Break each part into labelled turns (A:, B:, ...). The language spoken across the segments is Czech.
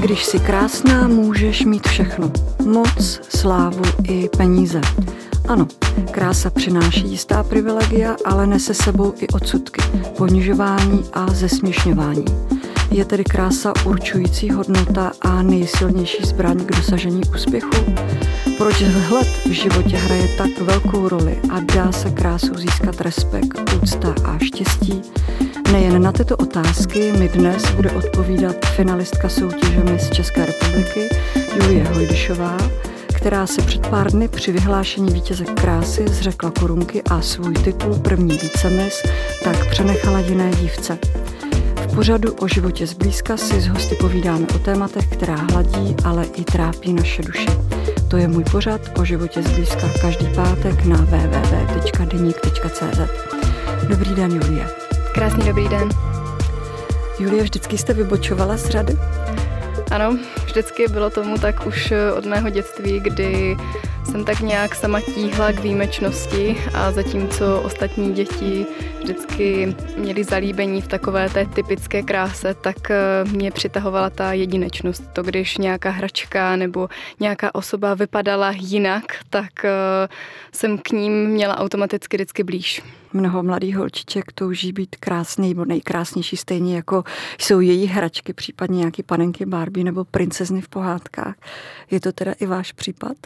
A: Když jsi krásná, můžeš mít všechno. Moc, slávu i peníze. Ano, krása přináší jistá privilegia, ale nese sebou i odsudky, ponižování a zesměšňování. Je tedy krása určující hodnota a nejsilnější zbraň k dosažení úspěchu? Proč vzhled v životě hraje tak velkou roli a dá se krásou získat respekt, úcta a štěstí? Nejen na tyto otázky mi dnes bude odpovídat finalistka soutěže z České republiky Julie Hojdyšová, která se před pár dny při vyhlášení vítěze krásy zřekla korunky a svůj titul první vícemis tak přenechala jiné dívce. V pořadu o životě zblízka si s hosty povídáme o tématech, která hladí, ale i trápí naše duše. To je můj pořad o životě zblízka každý pátek na www.deník.cz. Dobrý den, Julie.
B: Krásný dobrý den.
A: Julie, vždycky jste vybočovala z řady?
B: Ano, vždycky bylo tomu tak už od mého dětství, kdy jsem tak nějak sama tíhla k výjimečnosti a zatímco ostatní děti vždycky měli zalíbení v takové té typické kráse, tak eh, mě přitahovala ta jedinečnost. To, když nějaká hračka nebo nějaká osoba vypadala jinak, tak eh, jsem k ním měla automaticky vždycky blíž.
A: Mnoho mladých holčiček touží být krásný nebo nejkrásnější, stejně jako jsou její hračky, případně nějaký panenky Barbie nebo princezny v pohádkách. Je to teda i váš případ?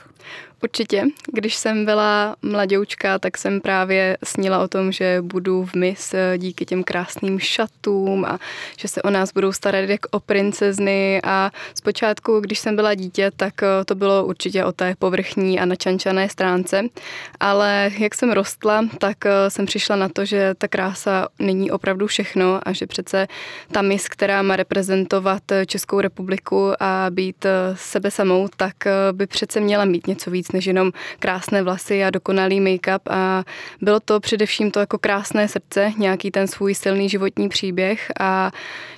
B: Určitě. Když jsem byla mladoučka, tak jsem právě snila o tom, že budu v mis eh, díky těm krásným šatům a že se o nás budou starat jak o princezny a zpočátku, když jsem byla dítě, tak eh, to bylo určitě o té povrchní a načančané stránce, ale jak jsem rostla, tak eh, jsem přišla na to, že ta krása není opravdu všechno a že přece ta mis, která má reprezentovat Českou republiku a být sebe samou, tak by přece měla mít něco víc než jenom krásné vlasy a dokonalý make-up a bylo to především to jako krásné srdce, nějaký ten svůj silný životní příběh a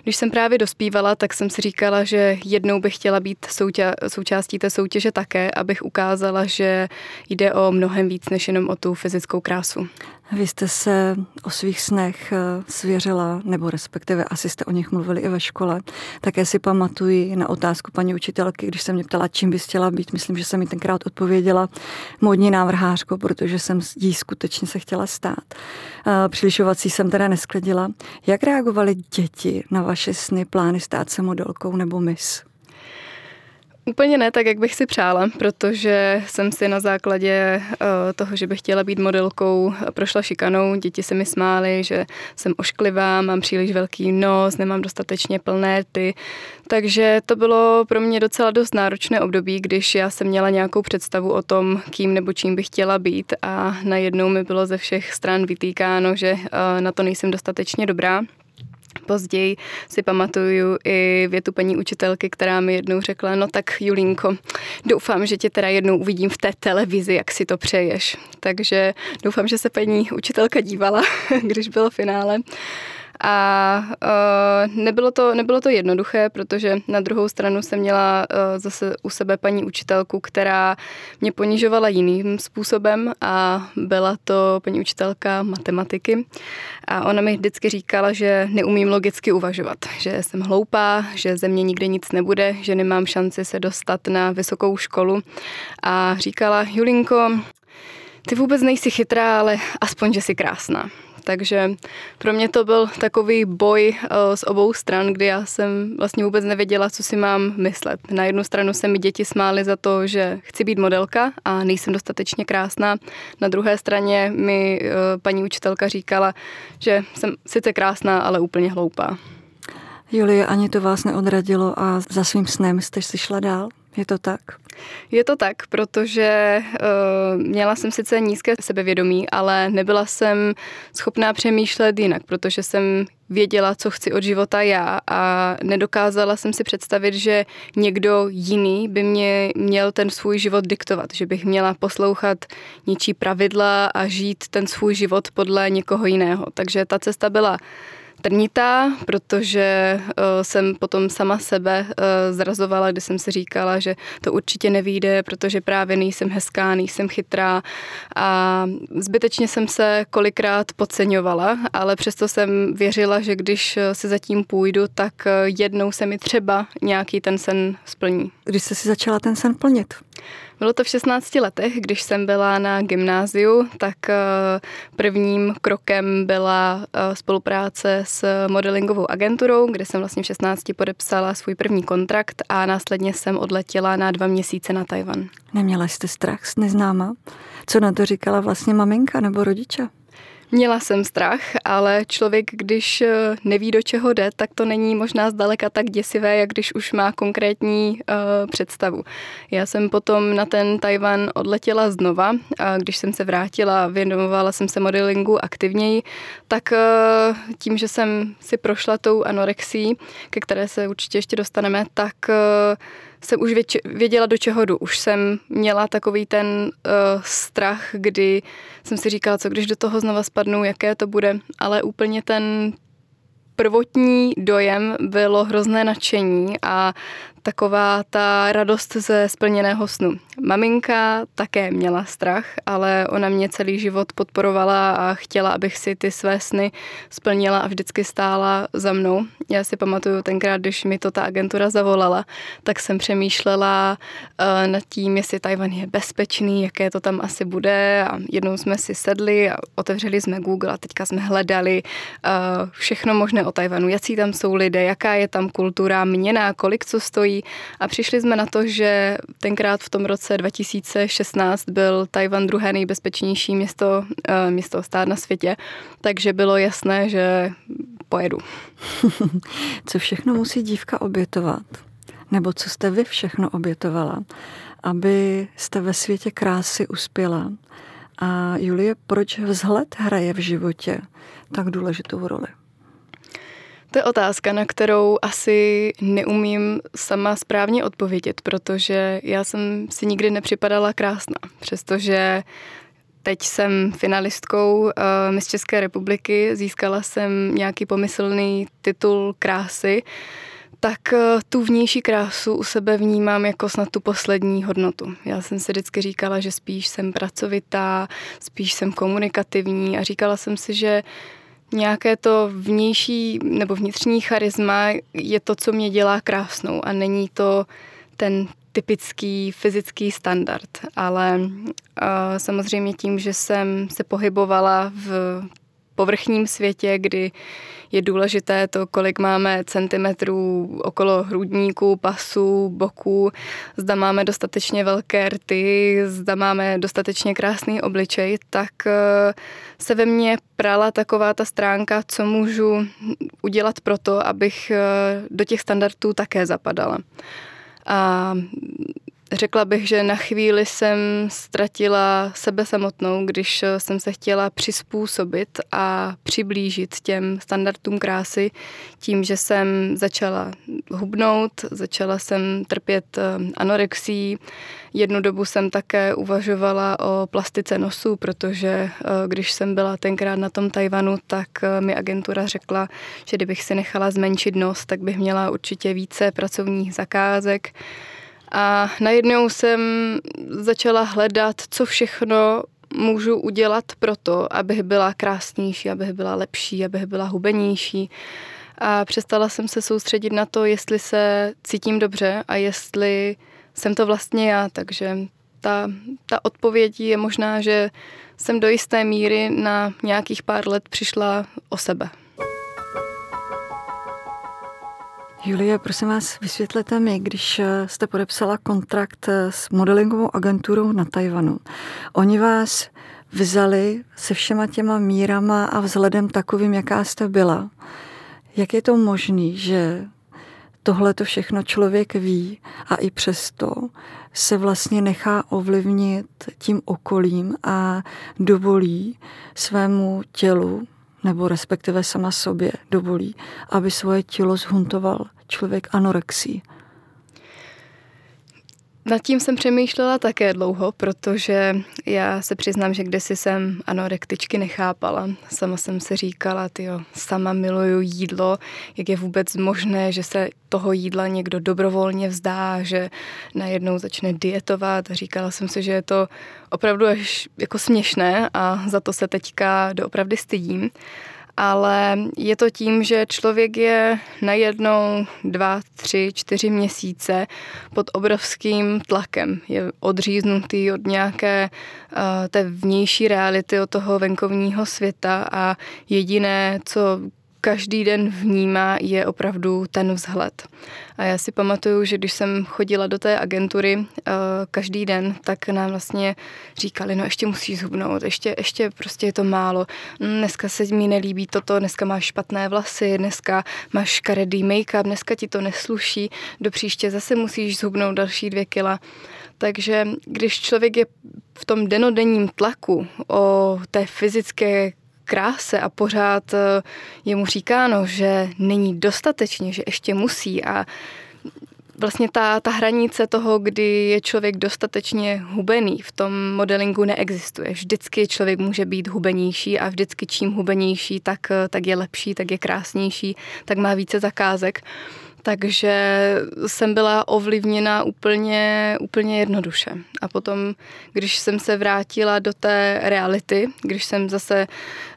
B: když jsem právě dospívala, tak jsem si říkala, že jednou bych chtěla být souča- součástí té soutěže také, abych ukázala, že jde o mnohem víc než jenom o tu fyzickou krásu.
A: Vy jste se o svých snech eh, svěřila, nebo respektive asi jste o nich mluvili i ve škole. Také si pamatuji na otázku paní učitelky, když se mě ptala, čím bys chtěla být. Myslím, že jsem mi tenkrát odpověděla modní návrhářko, protože jsem jí skutečně se chtěla stát. Eh, Přilišovací jsem teda neskledila. Jak reagovaly děti na vaše sny, plány stát se modelkou nebo mis?
B: Úplně ne tak, jak bych si přála, protože jsem si na základě eh, toho, že bych chtěla být modelkou, prošla šikanou. Děti se mi smály, že jsem ošklivá, mám příliš velký nos, nemám dostatečně plné ty. Takže to bylo pro mě docela dost náročné období, když já jsem měla nějakou představu o tom, kým nebo čím bych chtěla být a najednou mi bylo ze všech stran vytýkáno, že eh, na to nejsem dostatečně dobrá. Později si pamatuju i větu paní učitelky, která mi jednou řekla, no tak Julínko, doufám, že tě teda jednou uvidím v té televizi, jak si to přeješ. Takže doufám, že se paní učitelka dívala, když bylo finále. A uh, nebylo, to, nebylo to jednoduché, protože na druhou stranu jsem měla uh, zase u sebe paní učitelku, která mě ponižovala jiným způsobem a byla to paní učitelka matematiky. A ona mi vždycky říkala, že neumím logicky uvažovat, že jsem hloupá, že ze mě nikdy nic nebude, že nemám šanci se dostat na vysokou školu. A říkala, Julinko, ty vůbec nejsi chytrá, ale aspoň, že jsi krásná. Takže pro mě to byl takový boj eh, z obou stran, kdy já jsem vlastně vůbec nevěděla, co si mám myslet. Na jednu stranu se mi děti smály za to, že chci být modelka a nejsem dostatečně krásná. Na druhé straně mi eh, paní učitelka říkala, že jsem sice krásná, ale úplně hloupá.
A: Julie, ani to vás neodradilo a za svým snem jste si šla dál? Je to tak?
B: Je to tak, protože uh, měla jsem sice nízké sebevědomí, ale nebyla jsem schopná přemýšlet jinak, protože jsem věděla, co chci od života já a nedokázala jsem si představit, že někdo jiný by mě měl ten svůj život diktovat, že bych měla poslouchat něčí pravidla a žít ten svůj život podle někoho jiného. Takže ta cesta byla trnitá, protože uh, jsem potom sama sebe uh, zrazovala, kdy jsem si říkala, že to určitě nevíde, protože právě nejsem hezká, nejsem chytrá a zbytečně jsem se kolikrát podceňovala, ale přesto jsem věřila, že když si zatím půjdu, tak jednou se mi třeba nějaký ten sen splní.
A: Když jsi si začala ten sen plnit?
B: Bylo to v 16 letech, když jsem byla na gymnáziu, tak eh, prvním krokem byla eh, spolupráce s modelingovou agenturou, kde jsem vlastně v 16 podepsala svůj první kontrakt a následně jsem odletěla na dva měsíce na Tajvan.
A: Neměla jste strach z neznáma? Co na to říkala vlastně maminka nebo rodiče?
B: Měla jsem strach, ale člověk, když eh, neví, do čeho jde, tak to není možná zdaleka tak děsivé, jak když už má konkrétní uh, představu. Já jsem potom na ten Tajvan odletěla znova a když jsem se vrátila, věnovala jsem se modelingu aktivněji, tak uh, tím, že jsem si prošla tou anorexí, ke které se určitě ještě dostaneme, tak uh, jsem už věděla, do čeho jdu. Už jsem měla takový ten uh, strach, kdy jsem si říkala, co když do toho znova spadnu, jaké to bude, ale úplně ten prvotní dojem bylo hrozné nadšení a taková ta radost ze splněného snu. Maminka také měla strach, ale ona mě celý život podporovala a chtěla, abych si ty své sny splnila a vždycky stála za mnou. Já si pamatuju tenkrát, když mi to ta agentura zavolala, tak jsem přemýšlela uh, nad tím, jestli Tajvan je bezpečný, jaké to tam asi bude a jednou jsme si sedli a otevřeli jsme Google a teďka jsme hledali uh, všechno možné o Tajvanu, jaký tam jsou lidé, jaká je tam kultura, měna, kolik co stojí, stojí. A přišli jsme na to, že tenkrát v tom roce 2016 byl Tajvan druhé nejbezpečnější město, eh, město stát na světě, takže bylo jasné, že pojedu.
A: co všechno musí dívka obětovat? Nebo co jste vy všechno obětovala, aby jste ve světě krásy uspěla? A Julie, proč vzhled hraje v životě tak důležitou roli?
B: To je otázka, na kterou asi neumím sama správně odpovědět, protože já jsem si nikdy nepřipadala krásná, přestože Teď jsem finalistkou uh, Miss České republiky, získala jsem nějaký pomyslný titul krásy, tak uh, tu vnější krásu u sebe vnímám jako snad tu poslední hodnotu. Já jsem si vždycky říkala, že spíš jsem pracovitá, spíš jsem komunikativní a říkala jsem si, že nějaké to vnější nebo vnitřní charisma je to, co mě dělá krásnou a není to ten typický fyzický standard, ale uh, samozřejmě tím, že jsem se pohybovala v povrchním světě, kdy je důležité to, kolik máme centimetrů okolo hrudníků, pasů, boků, zda máme dostatečně velké rty, zda máme dostatečně krásný obličej, tak eh, se ve mně prala taková ta stránka, co můžu udělat pro to, abych eh, do těch standardů také zapadala. A Řekla bych, že na chvíli jsem ztratila sebe samotnou, když jsem se chtěla přizpůsobit a přiblížit těm standardům krásy tím, že jsem začala hubnout, začala jsem trpět eh, anorexí. Jednu dobu jsem také uvažovala o plastice nosu, protože eh, když jsem byla tenkrát na tom Tajvanu, tak eh, mi agentura řekla, že kdybych si nechala zmenšit nos, tak bych měla určitě více pracovních zakázek a najednou jsem začala hledat, co všechno můžu udělat pro to, abych byla krásnější, abych byla lepší, abych byla hubenější. A přestala jsem se soustředit na to, jestli se cítím dobře a jestli jsem to vlastně já. Takže ta, ta odpověď je možná, že jsem do jisté míry na nějakých pár let přišla o sebe.
A: Julie, prosím vás, vysvětlete mi, když eh, jste podepsala kontrakt eh, s modelingovou agenturou na Tajvanu. Oni vás vzali se všema těma mírama a vzhledem takovým, jaká jste byla. Jak je to možné, že tohle to všechno člověk ví a i přesto se vlastně nechá ovlivnit tím okolím a dovolí svému tělu nebo respektive sama sobě dovolí, aby svoje tělo zhuntoval člověk anorexí.
B: Nad tím jsem přemýšlela také dlouho, protože já se přiznám, že kdysi jsem anorektičky nechápala. Sama jsem se říkala, jo, sama miluju jídlo, jak je vůbec možné, že se toho jídla někdo dobrovolně vzdá, že najednou začne dietovat. Říkala jsem si, že je to opravdu až jako směšné a za to se teďka doopravdy stydím ale je to tím, že člověk je najednou dva, tři, čtyři měsíce pod obrovským tlakem. Je odříznutý od nějaké uh, té vnější reality, od toho venkovního světa a jediné, co každý den vnímá, je opravdu ten vzhled. A já si pamatuju, že když jsem chodila do té agentury uh, každý den, tak nám vlastně říkali, no ještě musíš zhubnout, ještě, ještě prostě je to málo. Dneska se mi nelíbí toto, dneska máš špatné vlasy, dneska máš škaredý make-up, dneska ti to nesluší, do příště zase musíš zhubnout další dvě kila. Takže když člověk je v tom denodenním tlaku o té fyzické kráse a pořád eh, je mu říkáno, že není dostatečně, že ještě musí a vlastně ta, ta hranice toho, kdy je člověk dostatečně hubený, v tom modelingu neexistuje. Vždycky člověk může být hubenější a vždycky čím hubenější, tak, eh, tak je lepší, tak je krásnější, tak má více zakázek. Takže jsem byla ovlivněna úplně, úplně jednoduše. A potom, když jsem se vrátila do té reality, když jsem zase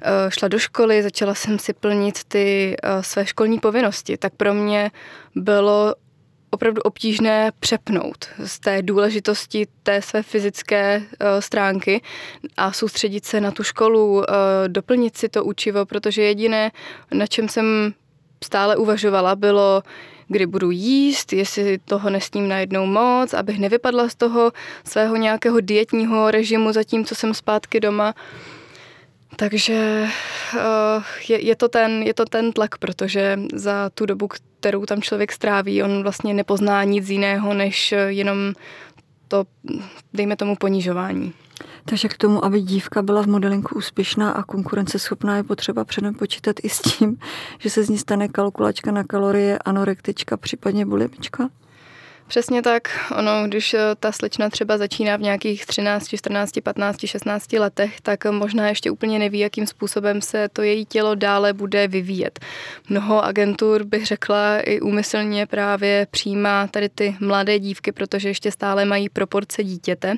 B: eh, šla do školy, začala jsem si plnit ty eh, své školní povinnosti, tak pro mě bylo opravdu obtížné přepnout z té důležitosti té své fyzické uh, stránky a soustředit se na tu školu, doplnit si to učivo, protože jediné, na čem jsem stále uvažovala, bylo, kdy budu jíst, jestli toho nesním najednou moc, abych nevypadla z toho svého nějakého dietního režimu, zatímco jsem zpátky doma. Takže uh, je, je, to ten, je to ten tlak, protože za tu dobu, kterou tam člověk stráví, on vlastně nepozná nic jiného, než jenom to, dejme tomu, ponižování.
A: Takže k tomu, aby dívka byla v modelinku úspěšná a konkurenceschopná, je potřeba předem počítat i s tím, že se z ní stane kalkulačka na kalorie, anorektička, případně bulimička?
B: Přesně tak. Ono, když eh, ta slečna třeba začíná v nějakých 13, 14, 15, 16 letech, tak možná ještě úplně neví, jakým způsobem se to její tělo dále bude vyvíjet. Mnoho agentur, bych řekla, i úmyslně právě přijímá tady ty mladé dívky, protože ještě stále mají proporce dítěte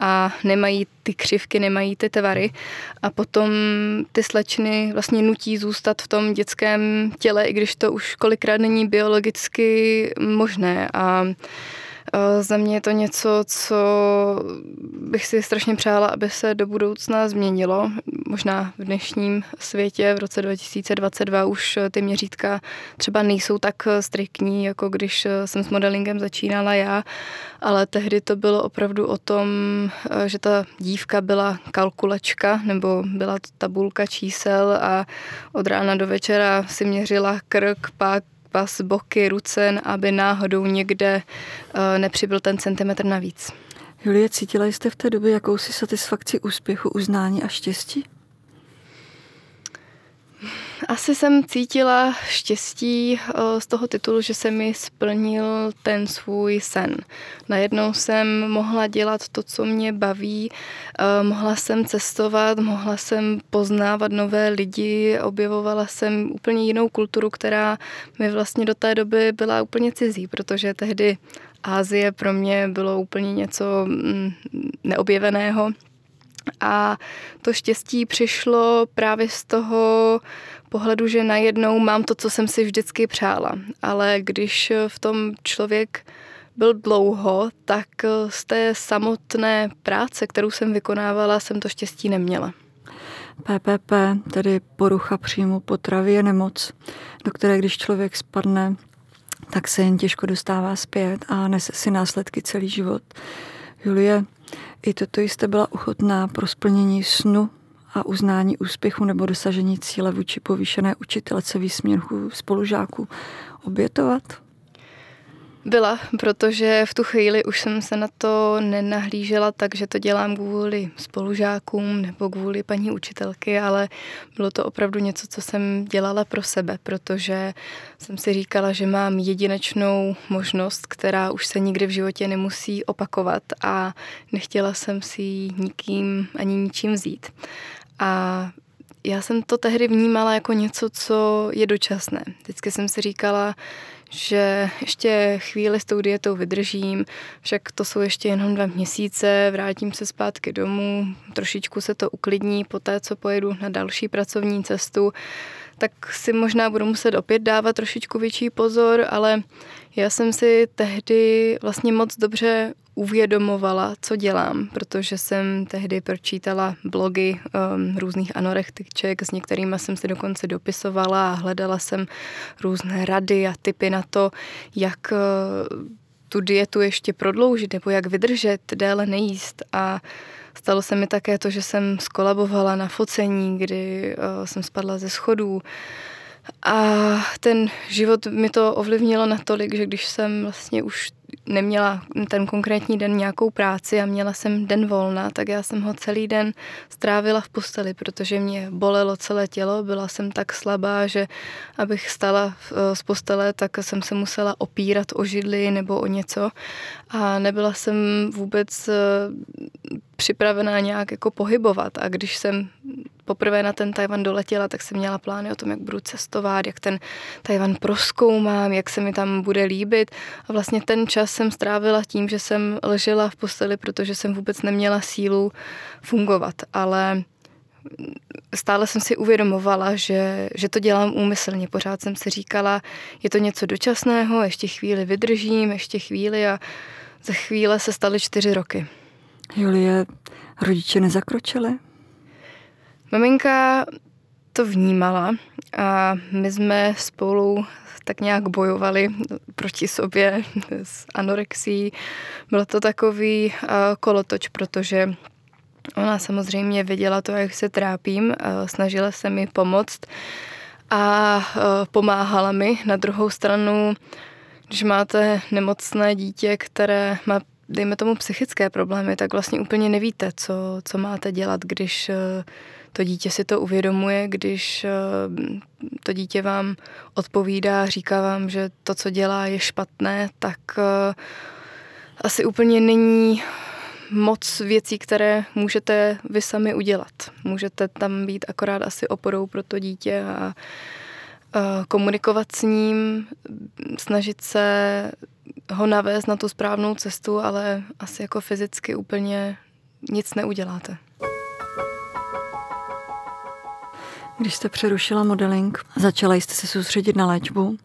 B: a nemají ty křivky, nemají ty tvary a potom ty slečny vlastně nutí zůstat v tom dětském těle, i když to už kolikrát není biologicky možné a za mě je to něco, co bych si strašně přála, aby se do budoucna změnilo. Možná v dnešním světě v roce 2022 už ty měřítka třeba nejsou tak striktní, jako když jsem s modelingem začínala já, ale tehdy to bylo opravdu o tom, že ta dívka byla kalkulačka nebo byla tabulka čísel a od rána do večera si měřila krk, pak pas, boky, ruce, aby náhodou někde eh, nepřibyl ten centimetr navíc.
A: Julie, cítila jste v té době jakousi satisfakci úspěchu, uznání a štěstí?
B: Asi jsem cítila štěstí eh, z toho titulu, že se mi splnil ten svůj sen. Najednou jsem mohla dělat to, co mě baví, eh, mohla jsem cestovat, mohla jsem poznávat nové lidi, objevovala jsem úplně jinou kulturu, která mi vlastně do té doby byla úplně cizí, protože tehdy Ázie pro mě bylo úplně něco mm, neobjeveného. A to štěstí přišlo právě z toho pohledu, že najednou mám to, co jsem si vždycky přála. Ale když v tom člověk byl dlouho, tak z té samotné práce, kterou jsem vykonávala, jsem to štěstí neměla.
A: PPP, tedy porucha příjmu potravy, je nemoc, do které když člověk spadne, tak se jen těžko dostává zpět a nese si následky celý život. Julie, i toto jste byla ochotná pro splnění snu a uznání úspěchu nebo dosažení cíle vůči povýšené učitelce výsměchu spolužáků obětovat?
B: Byla, protože v tu chvíli už jsem se na to nenahlížela tak, že to dělám kvůli spolužákům nebo kvůli paní učitelky, ale bylo to opravdu něco, co jsem dělala pro sebe, protože jsem si říkala, že mám jedinečnou možnost, která už se nikdy v životě nemusí opakovat a nechtěla jsem si ji nikým ani ničím vzít. A já jsem to tehdy vnímala jako něco, co je dočasné. Vždycky jsem si říkala, že ještě chvíli s tou dietou vydržím, však to jsou ještě jenom dva měsíce, vrátím se zpátky domů, trošičku se to uklidní po té, co pojedu na další pracovní cestu, tak si možná budu muset opět dávat trošičku větší pozor, ale já jsem si tehdy vlastně moc dobře uvědomovala, co dělám, protože jsem tehdy pročítala blogy um, různých anorektiček, s některými jsem si dokonce dopisovala a hledala jsem různé rady a typy na to, jak uh, tu dietu ještě prodloužit nebo jak vydržet, déle nejíst a Stalo se mi také to, že jsem skolabovala na focení, kdy uh, jsem spadla ze schodů. A ten život mi to ovlivnilo natolik, že když jsem vlastně už neměla ten konkrétní den nějakou práci a měla jsem den volna, tak já jsem ho celý den strávila v posteli, protože mě bolelo celé tělo, byla jsem tak slabá, že abych stala z postele, tak jsem se musela opírat o židli nebo o něco a nebyla jsem vůbec eh, připravená nějak jako pohybovat a když jsem poprvé na ten Tajvan doletěla, tak jsem měla plány o tom, jak budu cestovat, jak ten Tajvan proskoumám, jak se mi tam bude líbit. A vlastně ten čas jsem strávila tím, že jsem ležela v posteli, protože jsem vůbec neměla sílu fungovat. Ale stále jsem si uvědomovala, že, že to dělám úmyslně. Pořád jsem si říkala, je to něco dočasného, ještě chvíli vydržím, ještě chvíli a za chvíle se staly čtyři roky.
A: Julie, rodiče nezakročili?
B: Maminka to vnímala a my jsme spolu tak nějak bojovali proti sobě s anorexí. Bylo to takový kolotoč, protože ona samozřejmě věděla to, jak se trápím, snažila se mi pomoct a pomáhala mi. Na druhou stranu, když máte nemocné dítě, které má dejme tomu psychické problémy, tak vlastně úplně nevíte, co, co máte dělat, když to dítě si to uvědomuje, když eh, to dítě vám odpovídá, říká vám, že to, co dělá, je špatné, tak eh, asi úplně není moc věcí, které můžete vy sami udělat. Můžete tam být akorát asi oporou pro to dítě a komunikovat s ním, snažit se ho navést na tu správnou cestu, ale asi jako fyzicky úplně nic neuděláte.
A: Když jste přerušila modeling, začala jste se soustředit na léčbu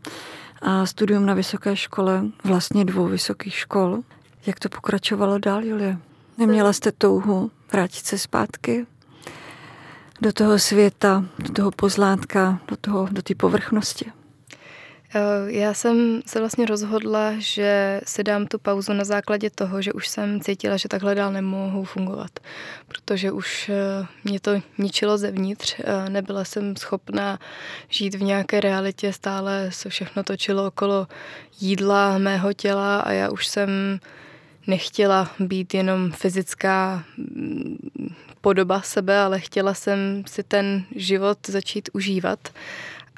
A: a studium na vysoké škole, vlastně dvou vysokých škol. Jak to pokračovalo dál, Julie? Neměla jste touhu vrátit se zpátky do toho světa, do toho pozlátka, do toho, do té povrchnosti?
B: Eh, já jsem se vlastně rozhodla, že si dám tu pauzu na základě toho, že už jsem cítila, že takhle dál nemohu fungovat, protože už eh, mě to ničilo zevnitř, eh, nebyla jsem schopná žít v nějaké realitě, stále se všechno točilo okolo jídla mého těla a já už jsem nechtěla být jenom fyzická mm, podoba sebe, ale chtěla jsem si ten život začít užívat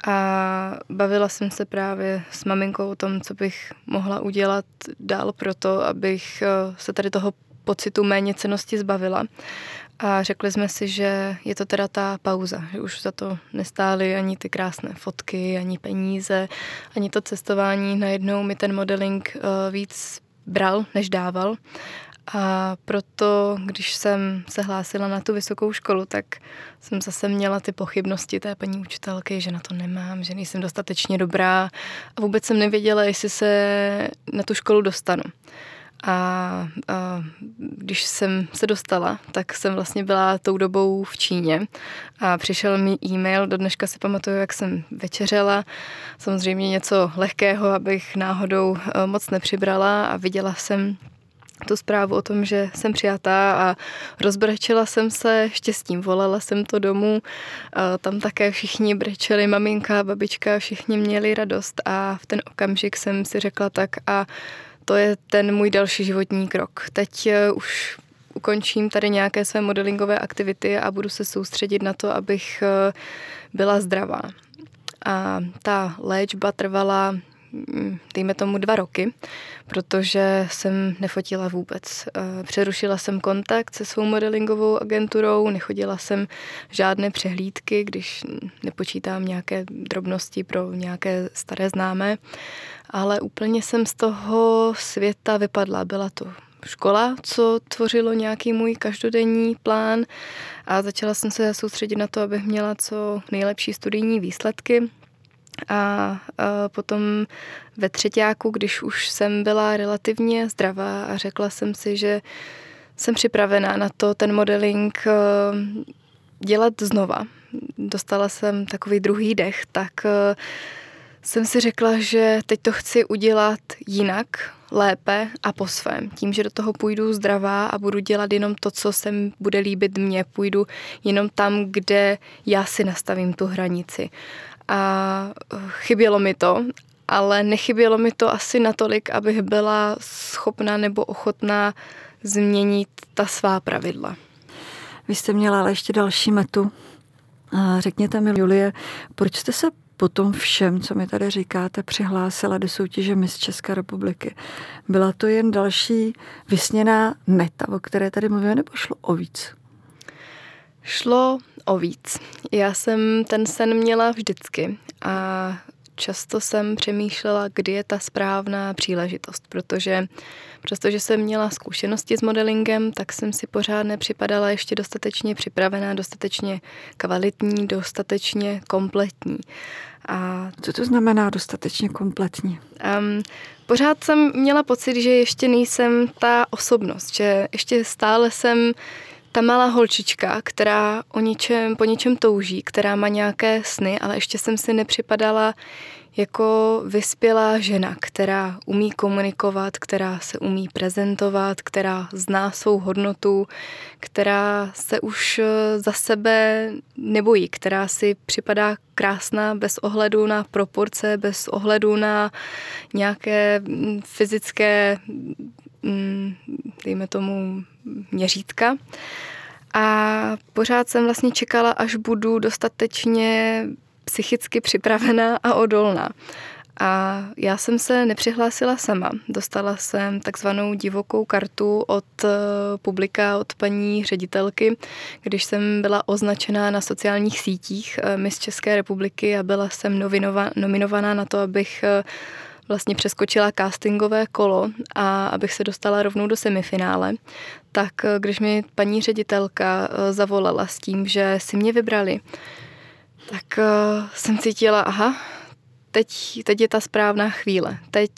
B: a bavila jsem se právě s maminkou o tom, co bych mohla udělat dál pro to, abych eh, se tady toho pocitu méně cenosti zbavila. A řekli jsme si, že je to teda ta pauza, že už za to nestály ani ty krásné fotky, ani peníze, ani to cestování. Najednou mi ten modeling eh, víc bral, než dával. A proto, když jsem se hlásila na tu vysokou školu, tak jsem zase měla ty pochybnosti té paní učitelky, že na to nemám, že nejsem dostatečně dobrá a vůbec jsem nevěděla, jestli se na tu školu dostanu. A, a když jsem se dostala, tak jsem vlastně byla tou dobou v Číně a přišel mi e-mail, do dneška si pamatuju, jak jsem večeřela, samozřejmě něco lehkého, abych náhodou eh, moc nepřibrala a viděla jsem tu zprávu o tom, že jsem přijatá a rozbrečela jsem se štěstím, volala jsem to domů, tam také všichni brečeli, maminka, babička, všichni měli radost a v ten okamžik jsem si řekla tak a to je ten můj další životní krok. Teď e, už ukončím tady nějaké své modelingové aktivity a budu se soustředit na to, abych e, byla zdravá. A ta léčba trvala dejme tomu dva roky, protože jsem nefotila vůbec. Eh, přerušila jsem kontakt se svou modelingovou agenturou, nechodila jsem žádné přehlídky, když nepočítám nějaké drobnosti pro nějaké staré známé, ale úplně jsem z toho světa vypadla. Byla to škola, co tvořilo nějaký můj každodenní plán a začala jsem se soustředit na to, abych měla co nejlepší studijní výsledky, a, potom ve třetíku, když už jsem byla relativně zdravá a řekla jsem si, že jsem připravená na to ten modeling eh, dělat znova. Dostala jsem takový druhý dech, tak eh, jsem si řekla, že teď to chci udělat jinak, lépe a po svém. Tím, že do toho půjdu zdravá a budu dělat jenom to, co se bude líbit mně, půjdu jenom tam, kde já si nastavím tu hranici a chybělo mi to, ale nechybělo mi to asi natolik, abych byla schopná nebo ochotná změnit ta svá pravidla.
A: Vy jste měla ale ještě další metu. Řekněte mi, Julie, proč jste se po tom všem, co mi tady říkáte, přihlásila do soutěže Miss České republiky? Byla to jen další vysněná meta, o které tady mluvíme, nebo šlo o víc?
B: Šlo o víc. Já jsem ten sen měla vždycky a často jsem přemýšlela, kdy je ta správná příležitost, protože přestože jsem měla zkušenosti s modelingem, tak jsem si pořád nepřipadala ještě dostatečně připravená, dostatečně kvalitní, dostatečně kompletní.
A: A Co to znamená dostatečně kompletní?
B: Um, pořád jsem měla pocit, že ještě nejsem ta osobnost, že ještě stále jsem ta malá holčička, která o něčem, po něčem touží, která má nějaké sny, ale ještě jsem si nepřipadala jako vyspělá žena, která umí komunikovat, která se umí prezentovat, která zná svou hodnotu, která se už eh, za sebe nebojí, která si připadá krásná bez ohledu na proporce, bez ohledu na nějaké mm, fyzické, mm, dejme tomu, měřítka. A pořád jsem vlastně čekala, až budu dostatečně psychicky připravená a odolná. A já jsem se nepřihlásila sama. Dostala jsem takzvanou divokou kartu od eh, publika, od paní ředitelky, když jsem byla označená na sociálních sítích eh, Miss České republiky a byla jsem nominovaná na to, abych eh, vlastně přeskočila castingové kolo a abych se dostala rovnou do semifinále, tak eh, když mi paní ředitelka eh, zavolala s tím, že si mě vybrali, tak eh, jsem cítila, aha, teď, teď je ta správná chvíle. Teď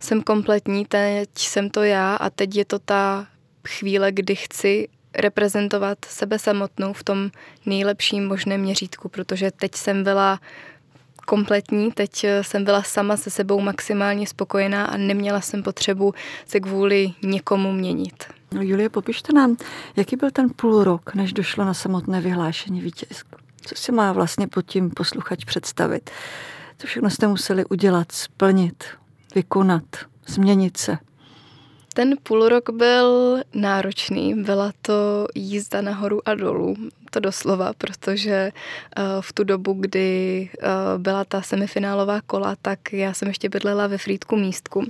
B: jsem kompletní, teď jsem to já a teď je to ta chvíle, kdy chci reprezentovat sebe samotnou v tom nejlepším možném měřítku, protože teď jsem byla kompletní. Teď eh, jsem byla sama se sebou maximálně spokojená a neměla jsem potřebu se kvůli někomu měnit.
A: No, Julie, popište nám, jaký byl ten půl rok, než došlo na samotné vyhlášení vítězku? Co si má vlastně pod tím posluchač představit? Co všechno jste museli udělat, splnit, vykonat, změnit se?
B: Ten půl rok byl náročný, byla to jízda nahoru a dolů, to doslova, protože eh, v tu dobu, kdy eh, byla ta semifinálová kola, tak já jsem ještě bydlela ve Frýdku místku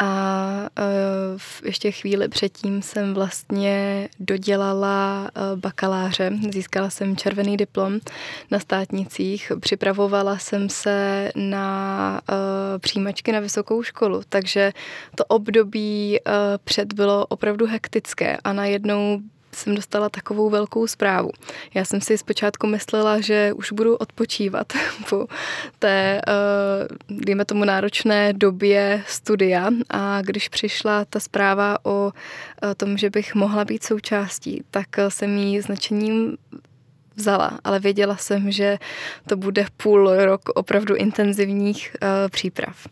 B: a uh, ještě chvíli předtím jsem vlastně dodělala uh, bakaláře, získala jsem červený diplom na státnicích, připravovala jsem se na uh, přijímačky na vysokou školu, takže to období před bylo opravdu hektické a najednou jsem dostala takovou velkou zprávu. Já jsem si zpočátku myslela, že už budu odpočívat po té, eh, dejme tomu, náročné době studia a když přišla ta zpráva o tom, že bych mohla být součástí, tak jsem jí značením vzala, ale věděla jsem, že to bude půl rok opravdu intenzivních uh, příprav.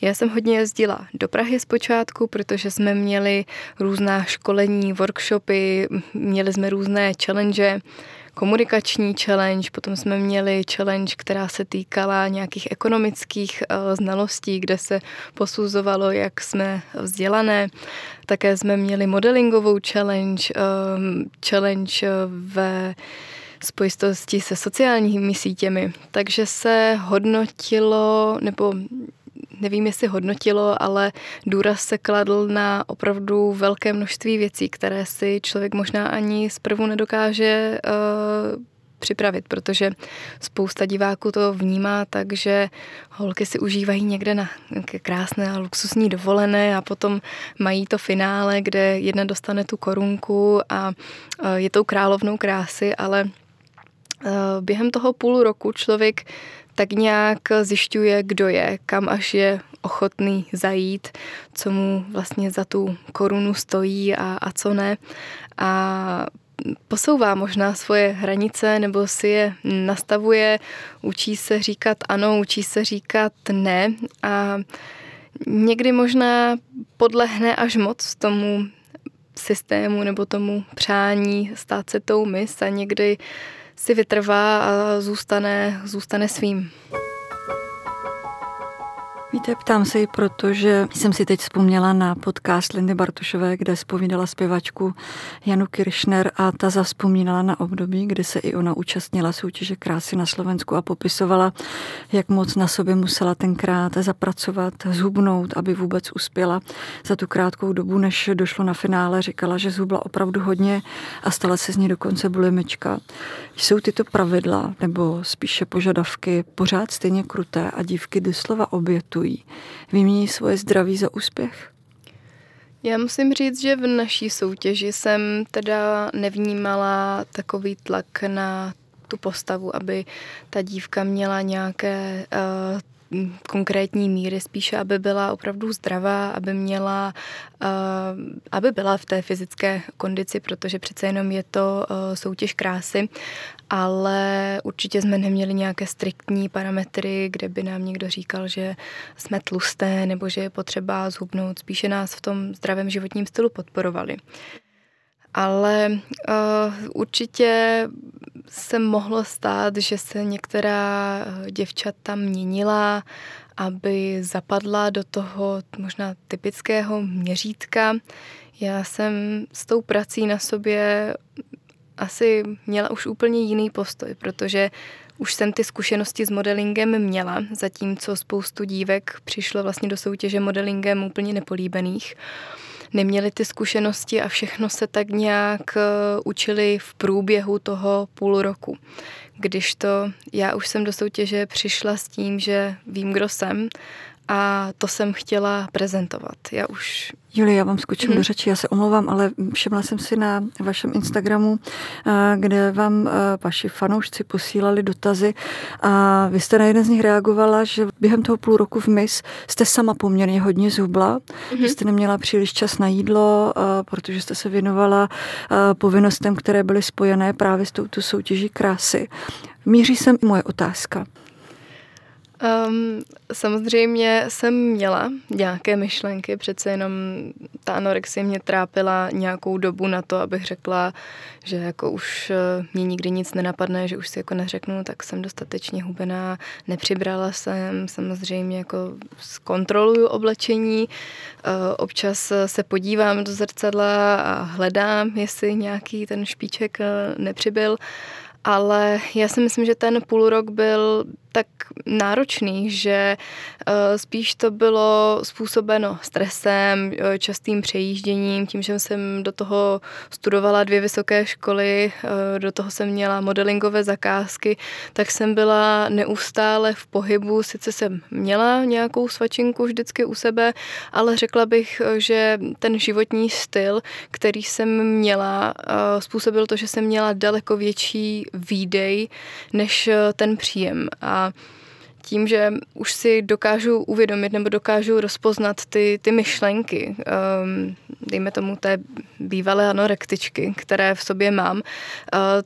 B: Já jsem hodně jezdila do Prahy zpočátku, protože jsme měli různá školení, workshopy, měli jsme různé challenge, komunikační challenge, potom jsme měli challenge, která se týkala nějakých ekonomických uh, znalostí, kde se posuzovalo, jak jsme vzdělané. Také jsme měli modelingovou challenge, um, challenge ve spojitosti se sociálními sítěmi. Takže se hodnotilo, nebo nevím, jestli hodnotilo, ale důraz se kladl na opravdu velké množství věcí, které si člověk možná ani zprvu nedokáže uh, připravit, protože spousta diváků to vnímá tak, že holky si užívají někde na krásné a luxusní dovolené a potom mají to finále, kde jedna dostane tu korunku a eh, je tou královnou krásy, ale během toho půl roku člověk tak nějak zjišťuje, kdo je, kam až je ochotný zajít, co mu vlastně za tu korunu stojí a, a co ne. A posouvá možná svoje hranice nebo si je nastavuje, učí se říkat ano, učí se říkat ne a někdy možná podlehne až moc tomu systému nebo tomu přání stát se tou mis a někdy si vytrvá a zůstane, zůstane svým.
A: Víte, ptám se i proto, že jsem si teď vzpomněla na podcast Lindy Bartošové, kde spovídala zpěvačku Janu Kiršner a ta zaspomínala na období, kdy se i ona účastnila soutěže krásy na Slovensku a popisovala, jak moc na sobě musela tenkrát zapracovat, zhubnout, aby vůbec uspěla za tu krátkou dobu, než došlo na finále. Říkala, že zhubla opravdu hodně a stala se z ní dokonce bulimička. Jsou tyto pravidla nebo spíše požadavky pořád stejně kruté a dívky doslova obětují? Vymění svoje zdraví za úspěch?
B: Já musím říct, že v naší soutěži jsem teda nevnímala takový tlak na tu postavu, aby ta dívka měla nějaké uh, konkrétní míry, spíše, aby byla opravdu zdravá, aby měla, uh, aby byla v té fyzické kondici, protože přece jenom je to uh, soutěž krásy, ale určitě jsme neměli nějaké striktní parametry, kde by nám někdo říkal, že jsme tlusté nebo že je potřeba zhubnout. Spíše nás v tom zdravém životním stylu podporovali. Ale uh, určitě se mohlo stát, že se některá eh, děvčata měnila, aby zapadla do toho možná typického měřítka. Já jsem s tou prací na sobě asi měla už úplně jiný postoj, protože už jsem ty zkušenosti s modelingem měla, zatímco spoustu dívek přišlo vlastně do soutěže modelingem úplně nepolíbených. Neměli ty zkušenosti a všechno se tak nějak eh, učili v průběhu toho půl roku. Když to já už jsem do soutěže přišla s tím, že vím, kdo jsem a to jsem chtěla prezentovat. Já už
A: Julie, já vám skočím hmm. do řeči, já se omlouvám, ale všimla jsem si na vašem Instagramu, eh, kde vám eh, vaši fanoušci posílali dotazy a vy jste na jeden z nich reagovala, že během toho půl roku v MIS jste sama poměrně hodně zhubla, hmm. že jste neměla příliš čas na jídlo, eh, protože jste se věnovala povinnostem, které byly spojené právě s touto soutěží krásy. Míří sem moje otázka.
B: Um, samozřejmě jsem měla nějaké myšlenky, přece jenom ta anorexie mě trápila nějakou dobu na to, abych řekla, že jako už eh, mě nikdy nic nenapadne, že už si jako neřeknu, tak jsem dostatečně hubená, nepřibrala jsem, samozřejmě jako zkontroluju oblečení, uh, občas se podívám do zrcadla a hledám, jestli nějaký ten špiček nepřibyl, ale já si myslím, že ten půl rok byl tak náročný, že eh, spíš to bylo způsobeno stresem, eh, častým přejížděním, tím, že jsem do toho studovala dvě vysoké školy, eh, do toho jsem měla modelingové zakázky, tak jsem byla neustále v pohybu, sice jsem měla nějakou svačinku vždycky u sebe, ale řekla bych, že ten životní styl, který jsem měla, způsobil to, že jsem měla daleko větší výdej než ten příjem. A tím, že už si dokážu uvědomit nebo dokážu rozpoznat ty, ty myšlenky, um, dejme tomu té bývalé anorektičky, které v sobě mám, uh,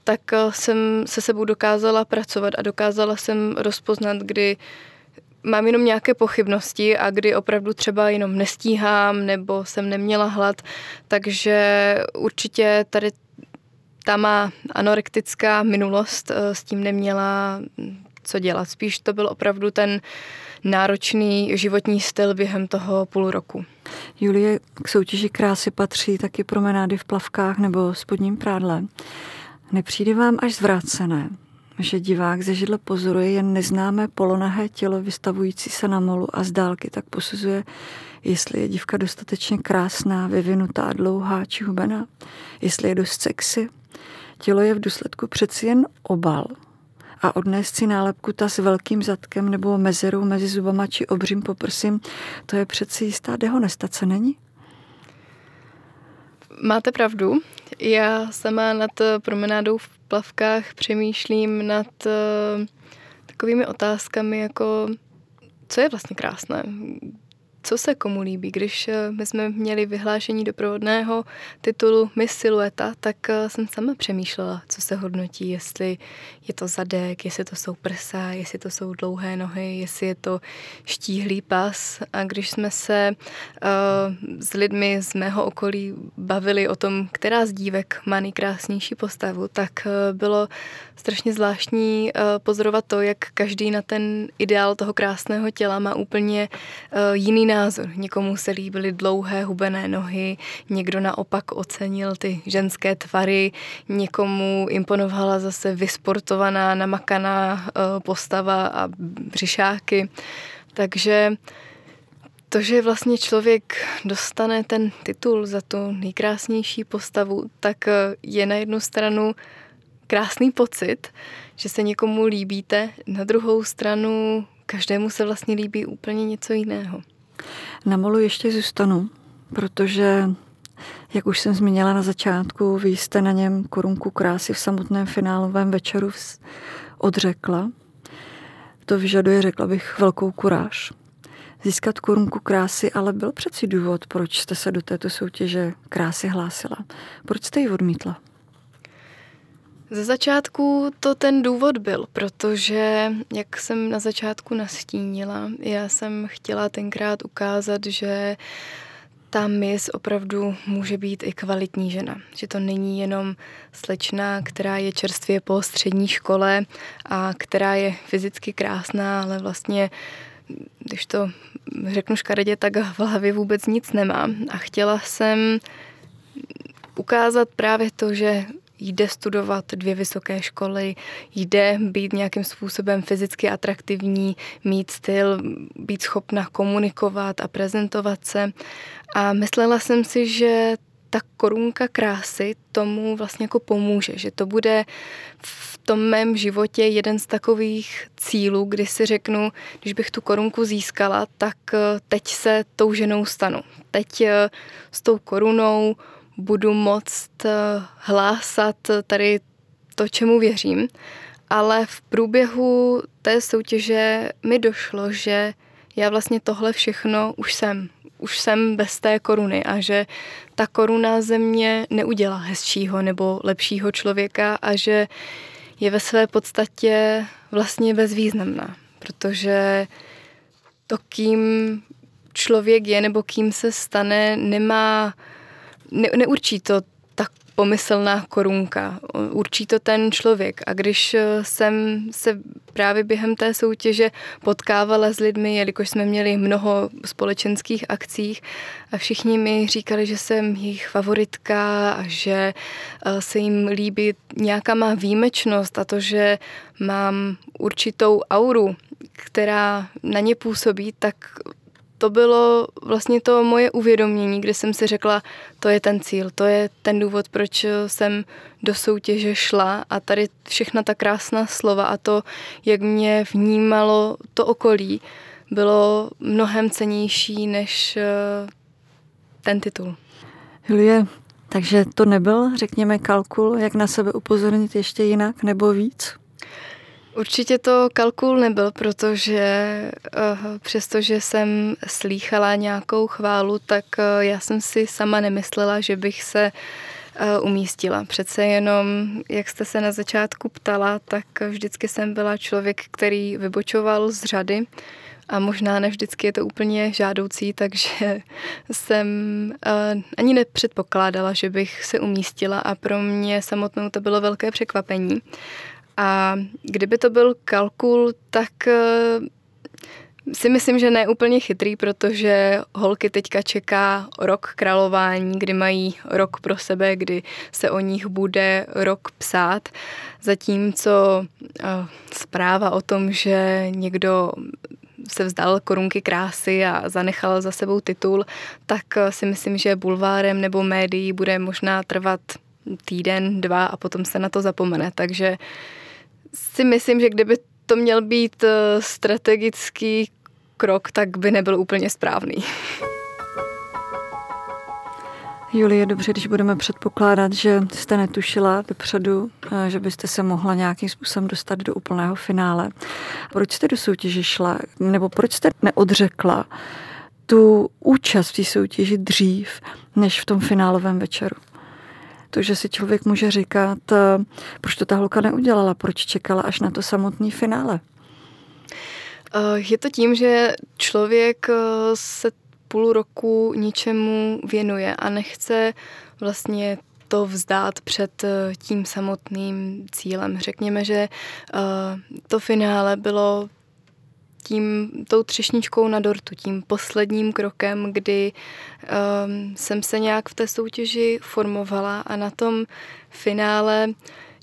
B: tak jsem se sebou dokázala pracovat a dokázala jsem rozpoznat, kdy mám jenom nějaké pochybnosti a kdy opravdu třeba jenom nestíhám nebo jsem neměla hlad, takže určitě tady ta má anorektická minulost eh, s tím neměla co dělat. Spíš to byl opravdu ten náročný životní styl během toho půl roku.
A: Julie, k soutěži krásy patří taky promenády v plavkách nebo spodním prádle. Nepřijde vám až zvrácené, že divák ze židle pozoruje jen neznámé polonahé tělo vystavující se na molu a z dálky tak posuzuje, jestli je dívka dostatečně krásná, vyvinutá, dlouhá či hubená, jestli je dost sexy. Tělo je v důsledku přeci jen obal, a odnést si nálepku ta s velkým zadkem nebo mezerou mezi zubama či obřím poprsím, to je přeci jistá dehonestace, není?
B: Máte pravdu. Já sama nad promenádou v plavkách přemýšlím nad uh, takovými otázkami jako co je vlastně krásné, co se komu líbí. Když eh, my jsme měli vyhlášení doprovodného titulu Miss Silueta, tak eh, jsem sama přemýšlela, co se hodnotí, jestli je to zadek, jestli to jsou prsa, jestli to jsou dlouhé nohy, jestli je to štíhlý pas. A když jsme se uh, s lidmi z mého okolí bavili o tom, která z dívek má nejkrásnější postavu, tak bylo strašně zvláštní uh, pozorovat to, jak každý na ten ideál toho krásného těla má úplně uh, jiný názor. Někomu se líbily dlouhé hubené nohy, někdo naopak ocenil ty ženské tvary, někomu imponovala zase vysportovaná, namakaná uh, postava a břišáky. Takže to, že vlastně člověk dostane ten titul za tu nejkrásnější postavu, tak je na jednu stranu krásný pocit, že se někomu líbíte, na druhou stranu každému se vlastně líbí úplně něco jiného.
A: Na molu ještě zůstanu, protože, jak už jsem zmínila na začátku, vy jste na něm korunku krásy v samotném finálovém večeru odřekla. To vyžaduje, řekla bych, velkou kuráž. Získat korunku krásy ale byl přeci důvod, proč jste se do této soutěže krásy hlásila. Proč jste ji odmítla?
B: Ze začátku to ten důvod byl, protože, jak jsem na začátku nastínila, já jsem chtěla tenkrát ukázat, že ta mis opravdu může být i kvalitní žena. Že to není jenom slečna, která je čerstvě po střední škole a která je fyzicky krásná, ale vlastně, když to řeknu škaredě, tak v hlavě vůbec nic nemá. A chtěla jsem ukázat právě to, že jde studovat dvě vysoké školy, jde být nějakým způsobem fyzicky atraktivní, mít styl, být schopna komunikovat a prezentovat se. A myslela jsem si, že ta korunka krásy tomu vlastně jako pomůže, že to bude v tom mém životě jeden z takových cílů, kdy si řeknu, když bych tu korunku získala, tak eh, teď se tou ženou stanu. Teď eh, s tou korunou budu moct eh, hlásat tady to, čemu věřím. Ale v průběhu té soutěže mi došlo, že já vlastně tohle všechno už jsem. Už jsem bez té koruny a že ta koruna ze mě neudělá hezčího nebo lepšího člověka a že je ve své podstatě vlastně bezvýznamná, protože to, kým člověk je nebo kým se stane, nemá ne, neurčí to ta pomyslná korunka, určí to ten člověk. A když eh, jsem se právě během té soutěže potkávala s lidmi, jelikož jsme měli mnoho společenských akcích a všichni mi říkali, že jsem jejich favoritka a že eh, se jim líbí nějaká má výjimečnost a to, že mám určitou auru, která na ně působí, tak to bylo vlastně to moje uvědomění, kdy jsem si řekla, to je ten cíl, to je ten důvod, proč jsem do soutěže šla a tady všechna ta krásná slova a to, jak mě vnímalo to okolí, bylo mnohem cenější než eh, ten titul.
A: Julie, takže to nebyl, řekněme, kalkul, jak na sebe upozornit ještě jinak nebo víc?
B: Určitě to kalkul nebyl, protože uh, přestože jsem slýchala nějakou chválu, tak uh, já jsem si sama nemyslela, že bych se uh, umístila. Přece jenom, jak jste se na začátku ptala, tak vždycky jsem byla člověk, který vybočoval z řady a možná ne vždycky je to úplně žádoucí, takže jsem uh, ani nepředpokládala, že bych se umístila a pro mě samotnou to bylo velké překvapení. A kdyby to byl kalkul, tak uh, si myslím, že ne úplně chytrý, protože holky teďka čeká rok králování, kdy mají rok pro sebe, kdy se o nich bude rok psát, zatímco uh, zpráva o tom, že někdo se vzdal korunky krásy a zanechal za sebou titul, tak si myslím, že bulvárem nebo médií bude možná trvat týden, dva a potom se na to zapomene. Takže si myslím, že kdyby to měl být eh, strategický krok, tak by nebyl úplně správný.
A: Julie, dobře, když budeme předpokládat, že jste netušila dopředu, eh, že byste se mohla nějakým způsobem dostat do úplného finále. Proč jste do soutěže šla, nebo proč jste neodřekla tu účast v té soutěži dřív, než v tom finálovém večeru? To, že si člověk může říkat, eh, proč to ta holka neudělala, proč čekala až na to samotné finále.
B: Eh, je to tím, že člověk se půl roku ničemu věnuje a nechce vlastně to vzdát před eh, tím samotným cílem. Řekněme, že eh, to finále bylo tím, tou třešničkou na dortu, tím posledním krokem, kdy um, jsem se nějak v té soutěži formovala a na tom finále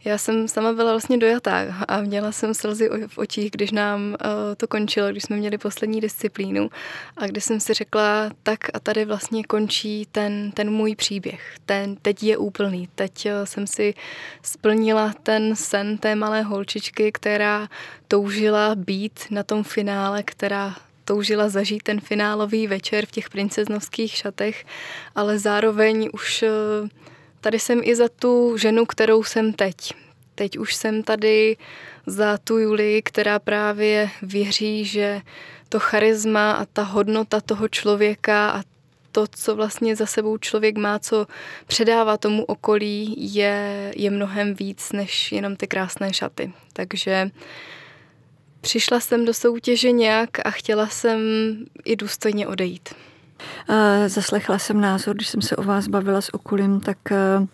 B: já jsem sama byla vlastně dojatá a měla jsem slzy v očích, když nám uh, to končilo, když jsme měli poslední disciplínu a když jsem si řekla, tak a tady vlastně končí ten, ten můj příběh. Ten teď je úplný. Teď uh, jsem si splnila ten sen té malé holčičky, která toužila být na tom finále, která toužila zažít ten finálový večer v těch princeznovských šatech, ale zároveň už uh, tady jsem i za tu ženu, kterou jsem teď. Teď už jsem tady za tu Julii, která právě věří, že to charisma a ta hodnota toho člověka a to, co vlastně za sebou člověk má, co předává tomu okolí, je, je mnohem víc než jenom ty krásné šaty. Takže přišla jsem do soutěže nějak a chtěla jsem i důstojně odejít.
A: Zaslechla jsem názor, když jsem se o vás bavila s Okulím, tak eh,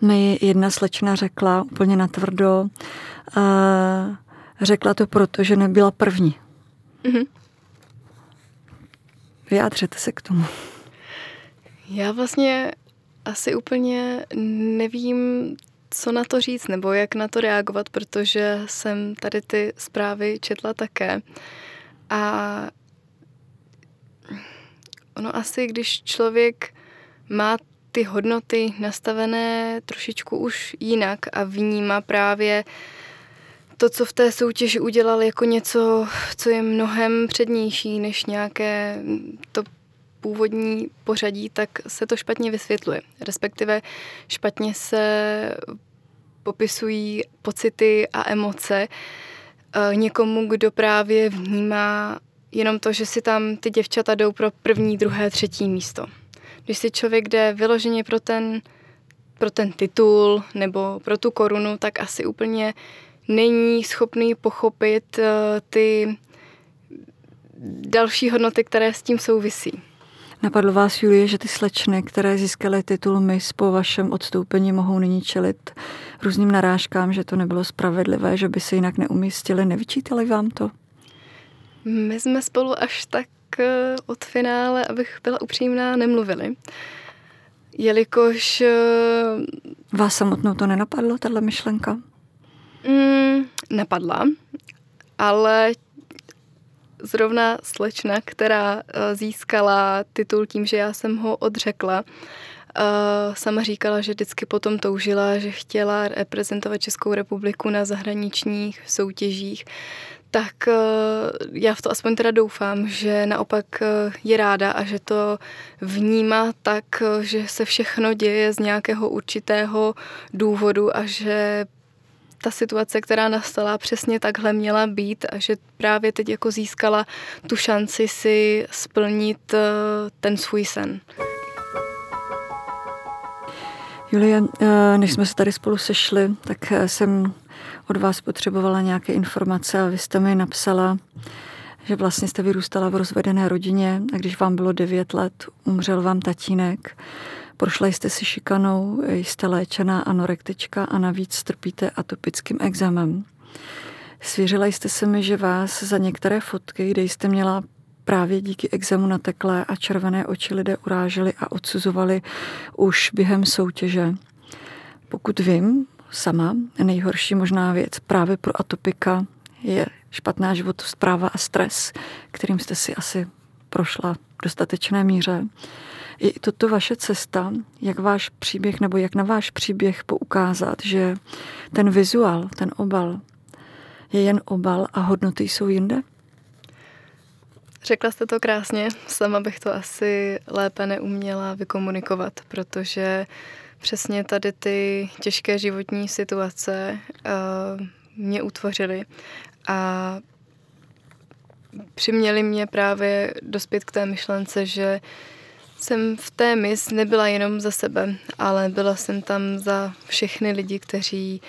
A: mi jedna slečna řekla úplně natvrdo, řekla to proto, že nebyla první. Mm-hmm. Vyjádřete se k tomu.
B: Já vlastně asi úplně nevím, co na to říct nebo jak na to reagovat, protože jsem tady ty zprávy četla také. A ono asi, když člověk má ty hodnoty nastavené trošičku už jinak a vnímá právě to, co v té soutěži udělal jako něco, co je mnohem přednější než nějaké to původní pořadí, tak se to špatně vysvětluje. Respektive špatně se popisují pocity a emoce eh, někomu, kdo právě vnímá jenom to, že si tam ty děvčata jdou pro první, druhé, třetí místo. Když si člověk jde vyloženě pro ten, pro ten titul nebo pro tu korunu, tak asi úplně není schopný pochopit uh, ty další hodnoty, které s tím souvisí.
A: Napadlo vás, Julie, že ty slečny, které získaly titul Miss po vašem odstoupení, mohou nyní čelit různým narážkám, že to nebylo spravedlivé, že by se jinak neumístili. Nevyčítali vám to?
B: My jsme spolu až tak eh, od finále, abych byla upřímná, nemluvili. Jelikož... Eh,
A: Vás samotnou to nenapadlo, tahle myšlenka?
B: Mm, napadla, ale zrovna slečna, která eh, získala titul tím, že já jsem ho odřekla, sama říkala, že vždycky potom toužila, že chtěla reprezentovat Českou republiku na zahraničních soutěžích, tak eh, já v to aspoň teda doufám, že naopak eh, je ráda a že to vnímá tak, že se všechno děje z nějakého určitého důvodu a že ta situace, která nastala, přesně takhle měla být a že právě teď jako získala tu šanci si splnit ten svůj sen.
A: Julie, eh, než jsme se tady spolu sešli, tak eh, jsem od vás potřebovala nějaké informace a vy jste mi napsala, že vlastně jste vyrůstala v rozvedené rodině a když vám bylo 9 let, umřel vám tatínek. Prošla jste si šikanou, jste léčená anorektička a navíc trpíte atopickým examem. Svěřila jste se mi, že vás za některé fotky, kde jste měla právě díky examu nateklé a červené oči lidé uráželi a odsuzovali už během soutěže. Pokud vím, sama, nejhorší možná věc právě pro atopika je špatná životospráva a stres, kterým jste si asi prošla v dostatečné míře. Je i toto vaše cesta, jak váš příběh nebo jak na váš příběh poukázat, že ten vizuál, ten obal je jen obal a hodnoty jsou jinde?
B: Řekla jste to krásně, sama bych to asi lépe neuměla vykomunikovat, protože přesně tady ty těžké životní situace uh, mě utvořily. A přiměli mě právě dospět k té myšlence, že jsem v té mis nebyla jenom za sebe, ale byla jsem tam za všechny lidi, kteří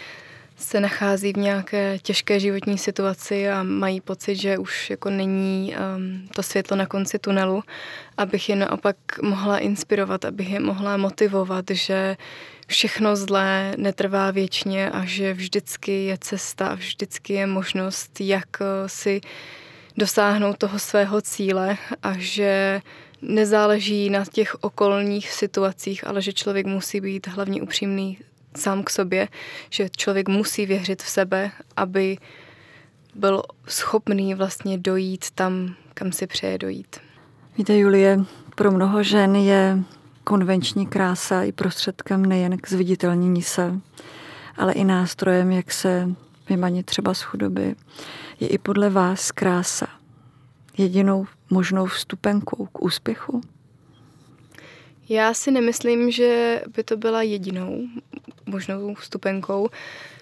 B: se nachází v nějaké těžké životní situaci a mají pocit, že už jako není um, to světlo na konci tunelu, abych je naopak mohla inspirovat, abych je mohla motivovat, že všechno zlé netrvá věčně a že vždycky je cesta, vždycky je možnost, jak uh, si dosáhnout toho svého cíle a že nezáleží na těch okolních situacích, ale že člověk musí být hlavně upřímný sám k sobě, že člověk musí věřit v sebe, aby byl schopný vlastně dojít tam, kam si přeje dojít.
A: Víte, Julie, pro mnoho žen je konvenční krása i prostředkem nejen k zviditelnění se, ale i nástrojem, jak se vymanit třeba z chudoby. Je i podle vás krása jedinou možnou vstupenkou k úspěchu?
B: Já si nemyslím, že by to byla jedinou možnou vstupenkou.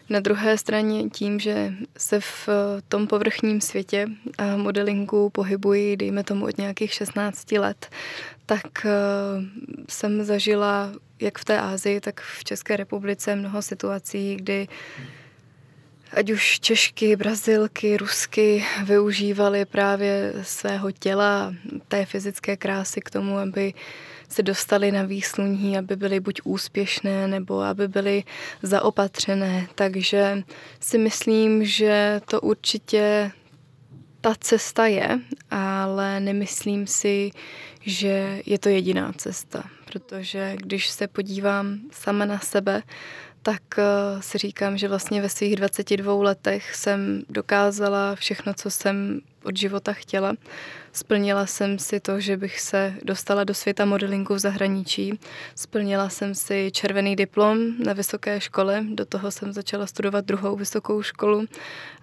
B: Na druhé straně tím, že se v tom povrchním světě modelingu pohybuji, dejme tomu od nějakých 16 let, tak eh, jsem zažila jak v té Ázii, tak v České republice mnoho situací, kdy ať už Češky, Brazilky, Rusky využívali právě svého těla, té fyzické krásy k tomu, aby se dostali na výsluní, aby byly buď úspěšné, nebo aby byly zaopatřené. Takže si myslím, že to určitě ta cesta je, ale nemyslím si, že je to jediná cesta, protože když se podívám sama na sebe, tak eh, si říkám, že vlastně ve svých 22 letech jsem dokázala všechno, co jsem od života chtěla. Splnila jsem si to, že bych se dostala do světa modelingu v zahraničí. Splnila jsem si červený diplom na vysoké škole, do toho jsem začala studovat druhou vysokou školu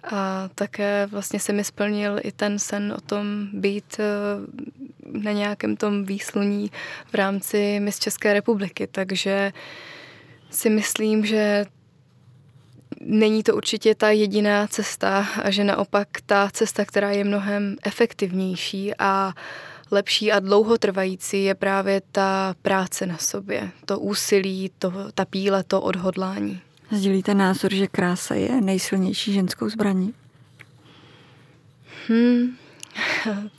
B: a také vlastně se mi splnil i ten sen o tom být eh, na nějakém tom výsluní v rámci Miss České republiky, takže si myslím, že není to určitě ta jediná cesta a že naopak ta cesta, která je mnohem efektivnější a lepší a dlouhotrvající je právě ta práce na sobě, to úsilí, to, ta píle, to odhodlání.
A: Sdílíte názor, že krása je nejsilnější ženskou zbraní?
B: Hmm.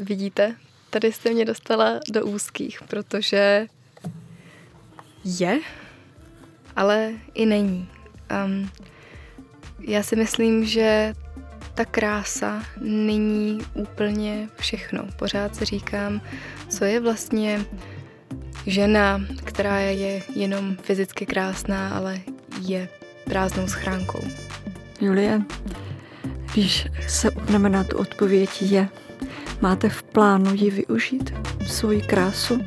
B: Vidíte, tady jste mě dostala do úzkých, protože je, ale i není. Um, já si myslím, že ta krása není úplně všechno. Pořád si říkám, co je vlastně žena, která je jenom fyzicky krásná, ale je prázdnou schránkou.
A: Julie, když se upneme na tu odpověď je, máte v plánu ji využít, svoji krásu,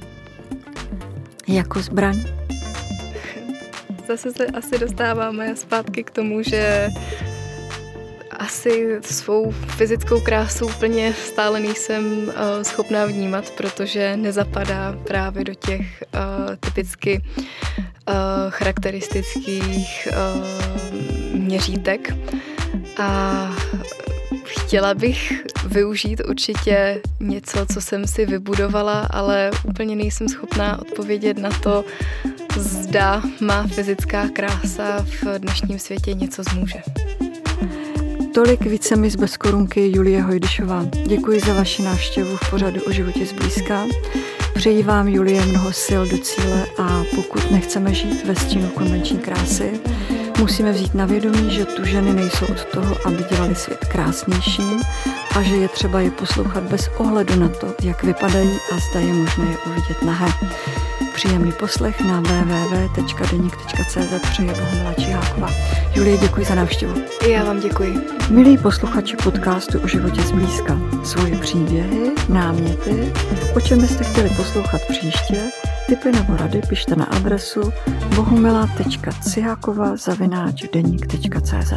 A: jako zbraň?
B: Zase se asi dostáváme zpátky k tomu, že asi svou fyzickou krásu úplně stále nejsem uh, schopná vnímat, protože nezapadá právě do těch uh, typicky charakteristických měřítek. A chtěla bych využít určitě něco, co jsem si vybudovala, ale úplně nejsem schopná odpovědět na to, zda má fyzická krása v dnešním světě něco zmůže.
A: Tolik více mi z bezkorunky Julie Hojdyšová. Děkuji za vaši návštěvu v pořadu o životě zblízka. Přeji vám, Julie, mnoho sil do cíle a pokud nechceme žít ve stínu konvenční krásy, musíme vzít na vědomí, že tu ženy nejsou od toho, aby dělali svět krásnějším a že je třeba je poslouchat bez ohledu na to, jak vypadají a zda je možné je uvidět nahé. Příjemný poslech na www.denik.cz přeje Bohumila Čiháková. Julie, děkuji za návštěvu.
B: Já vám děkuji.
A: Milí posluchači podcastu o životě zblízka, svoje příběhy, náměty, o čem byste chtěli poslouchat příště, Tipy nebo rady pište na adresu bohumila.cihákova zavináč deník.cz.